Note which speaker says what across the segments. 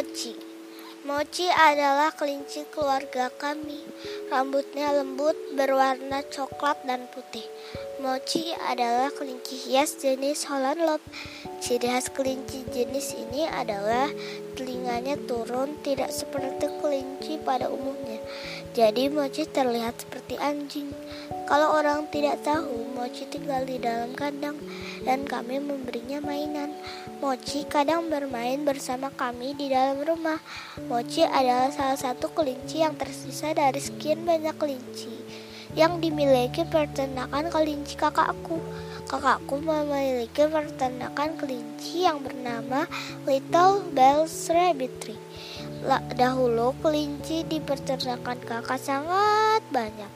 Speaker 1: Mochi Mochi adalah kelinci keluarga kami. Rambutnya lembut, berwarna coklat dan putih. Mochi adalah kelinci hias jenis Holland Lop. Ciri khas kelinci jenis ini adalah telinganya turun tidak seperti kelinci pada umumnya. Jadi Mochi terlihat seperti anjing. Kalau orang tidak tahu, Mochi tinggal di dalam kandang dan kami memberinya mainan. Mochi kadang bermain bersama kami di dalam rumah. Mochi adalah salah satu kelinci yang tersisa dari sekian banyak kelinci yang dimiliki peternakan kelinci kakakku. Kakakku memiliki peternakan kelinci yang bernama Little Bells Rabbitry. Dahulu kelinci di kakak sangat banyak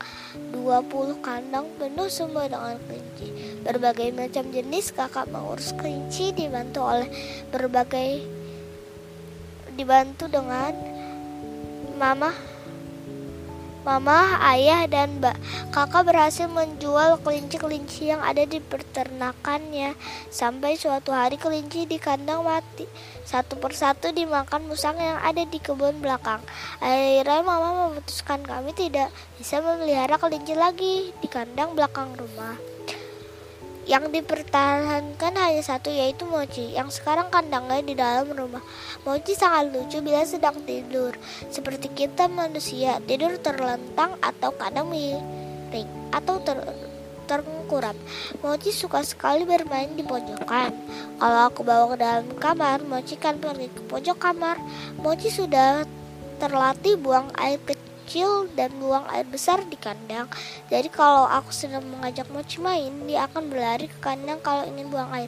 Speaker 1: 20 kandang penuh semua dengan kelinci. Berbagai macam jenis kakak mengurus kelinci dibantu oleh berbagai dibantu dengan mama Mama, ayah, dan mbak kakak berhasil menjual kelinci-kelinci yang ada di peternakannya. Sampai suatu hari kelinci di kandang mati. Satu persatu dimakan musang yang ada di kebun belakang. Akhirnya mama memutuskan kami tidak bisa memelihara kelinci lagi di kandang belakang rumah yang dipertahankan hanya satu yaitu Mochi yang sekarang kandangnya di dalam rumah. Mochi sangat lucu bila sedang tidur, seperti kita manusia tidur terlentang atau kadang miring atau ter terkurap. Mochi suka sekali bermain di pojokan. Kalau aku bawa ke dalam kamar, Mochi kan pergi ke pojok kamar. Mochi sudah terlatih buang air kecil kecil dan buang air besar di kandang. Jadi kalau aku sedang mengajak Mochi main, dia akan berlari ke kandang kalau ingin buang air.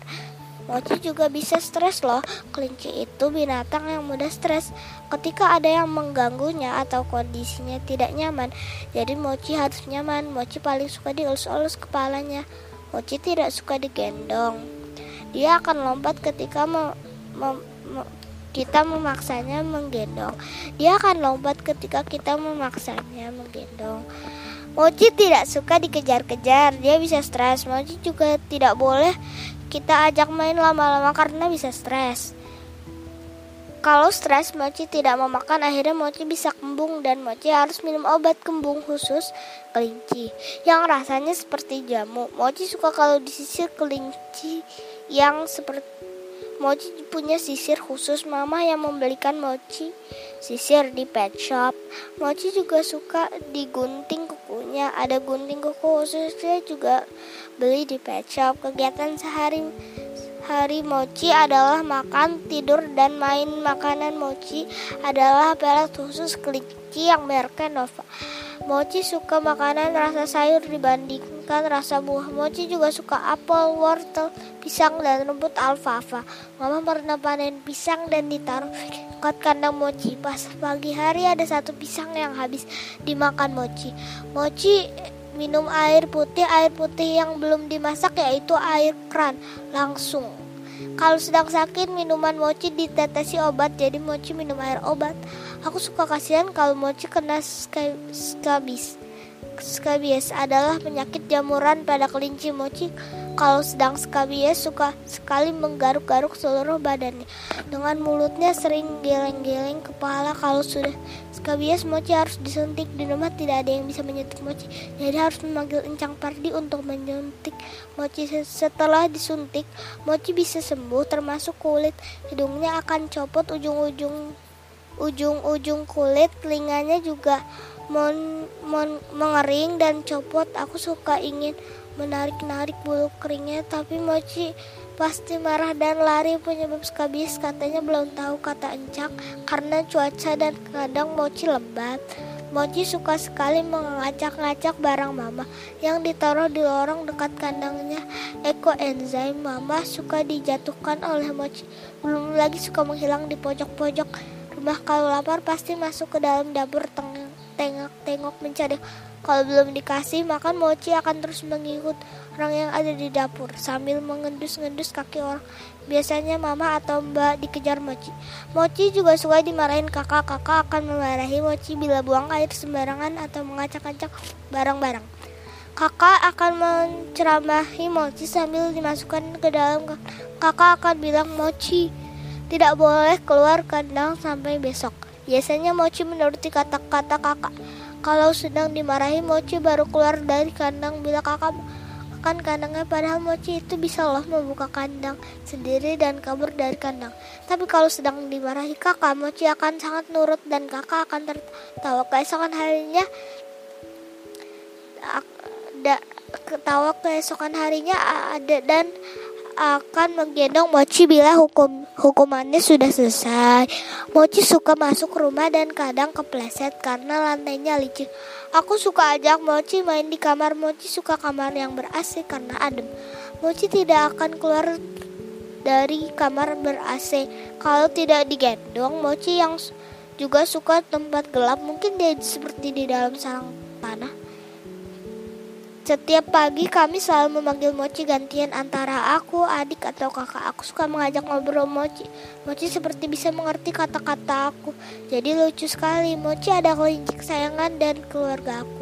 Speaker 1: Mochi juga bisa stres loh. Kelinci itu binatang yang mudah stres ketika ada yang mengganggunya atau kondisinya tidak nyaman. Jadi Mochi harus nyaman. Mochi paling suka dielus-elus kepalanya. Mochi tidak suka digendong. Dia akan lompat ketika mau kita memaksanya menggendong. Dia akan lompat ketika kita memaksanya menggendong. Mochi tidak suka dikejar-kejar, dia bisa stres. Mochi juga tidak boleh kita ajak main lama-lama karena bisa stres. Kalau stres, Mochi tidak mau makan, akhirnya Mochi bisa kembung dan Mochi harus minum obat kembung khusus kelinci yang rasanya seperti jamu. Mochi suka kalau disisir kelinci yang seperti Mochi punya sisir khusus mama yang membelikan Mochi sisir di pet shop. Mochi juga suka digunting kukunya. Ada gunting kuku khususnya juga beli di pet shop. Kegiatan sehari hari Mochi adalah makan, tidur, dan main. Makanan Mochi adalah pelet khusus kelinci yang mereknya Nova. Mochi suka makanan rasa sayur dibandingkan rasa buah. Mochi juga suka apel, wortel, pisang, dan rumput alfalfa. Mama pernah panen pisang dan ditaruh dekat kandang Mochi. Pas pagi hari ada satu pisang yang habis dimakan Mochi. Mochi minum air putih, air putih yang belum dimasak yaitu air kran langsung. Kalau sedang sakit, minuman mochi ditetesi obat, jadi mochi minum air obat. Aku suka kasihan kalau Mochi kena skabis. Skabies adalah penyakit jamuran pada kelinci Mochi. Kalau sedang skabies suka sekali menggaruk-garuk seluruh badannya. Dengan mulutnya sering geleng-geleng kepala kalau sudah skabies Mochi harus disuntik. Di rumah tidak ada yang bisa menyuntik Mochi. Jadi harus memanggil Encang Pardi untuk menyuntik Mochi. Setelah disuntik, Mochi bisa sembuh termasuk kulit. Hidungnya akan copot ujung-ujung ujung-ujung kulit telinganya juga mon, mon, mengering dan copot. Aku suka ingin menarik-narik bulu keringnya, tapi Mochi pasti marah dan lari penyebab skabis. Katanya belum tahu kata encak karena cuaca dan kadang Mochi lembat. Mochi suka sekali mengacak-ngacak barang mama yang ditaruh di lorong dekat kandangnya. Eko enzim mama suka dijatuhkan oleh Mochi. Belum lagi suka menghilang di pojok-pojok Bah kalau lapar pasti masuk ke dalam dapur tengok-tengok mencari. Kalau belum dikasih makan mochi akan terus mengikut orang yang ada di dapur sambil mengendus-ngendus kaki orang. Biasanya mama atau mbak dikejar mochi. Mochi juga suka dimarahin kakak. Kakak akan memarahi mochi bila buang air sembarangan atau mengacak-acak barang-barang. Kakak akan menceramahi mochi sambil dimasukkan ke dalam. Kakak akan bilang mochi Tidak boleh keluar kandang sampai besok. Biasanya Mochi menuruti kata-kata kakak. Kalau sedang dimarahi, Mochi baru keluar dari kandang bila kakak akan kandangnya padahal Mochi itu bisa loh membuka kandang sendiri dan kabur dari kandang. Tapi kalau sedang dimarahi kakak, Mochi akan sangat nurut dan kakak akan tertawa. Keesokan harinya ketawa keesokan harinya ada dan akan menggendong Mochi bila hukum hukumannya sudah selesai. Mochi suka masuk rumah dan kadang kepleset karena lantainya licin. Aku suka ajak Mochi main di kamar. Mochi suka kamar yang ber AC karena adem. Mochi tidak akan keluar dari kamar ber AC kalau tidak digendong. Mochi yang juga suka tempat gelap. Mungkin dia seperti di dalam sarang panah. Setiap pagi kami selalu memanggil Mochi gantian antara aku, adik, atau kakak. Aku suka mengajak ngobrol Mochi. Mochi seperti bisa mengerti kata-kata aku. Jadi lucu sekali. Mochi ada kelinci kesayangan dan keluarga aku.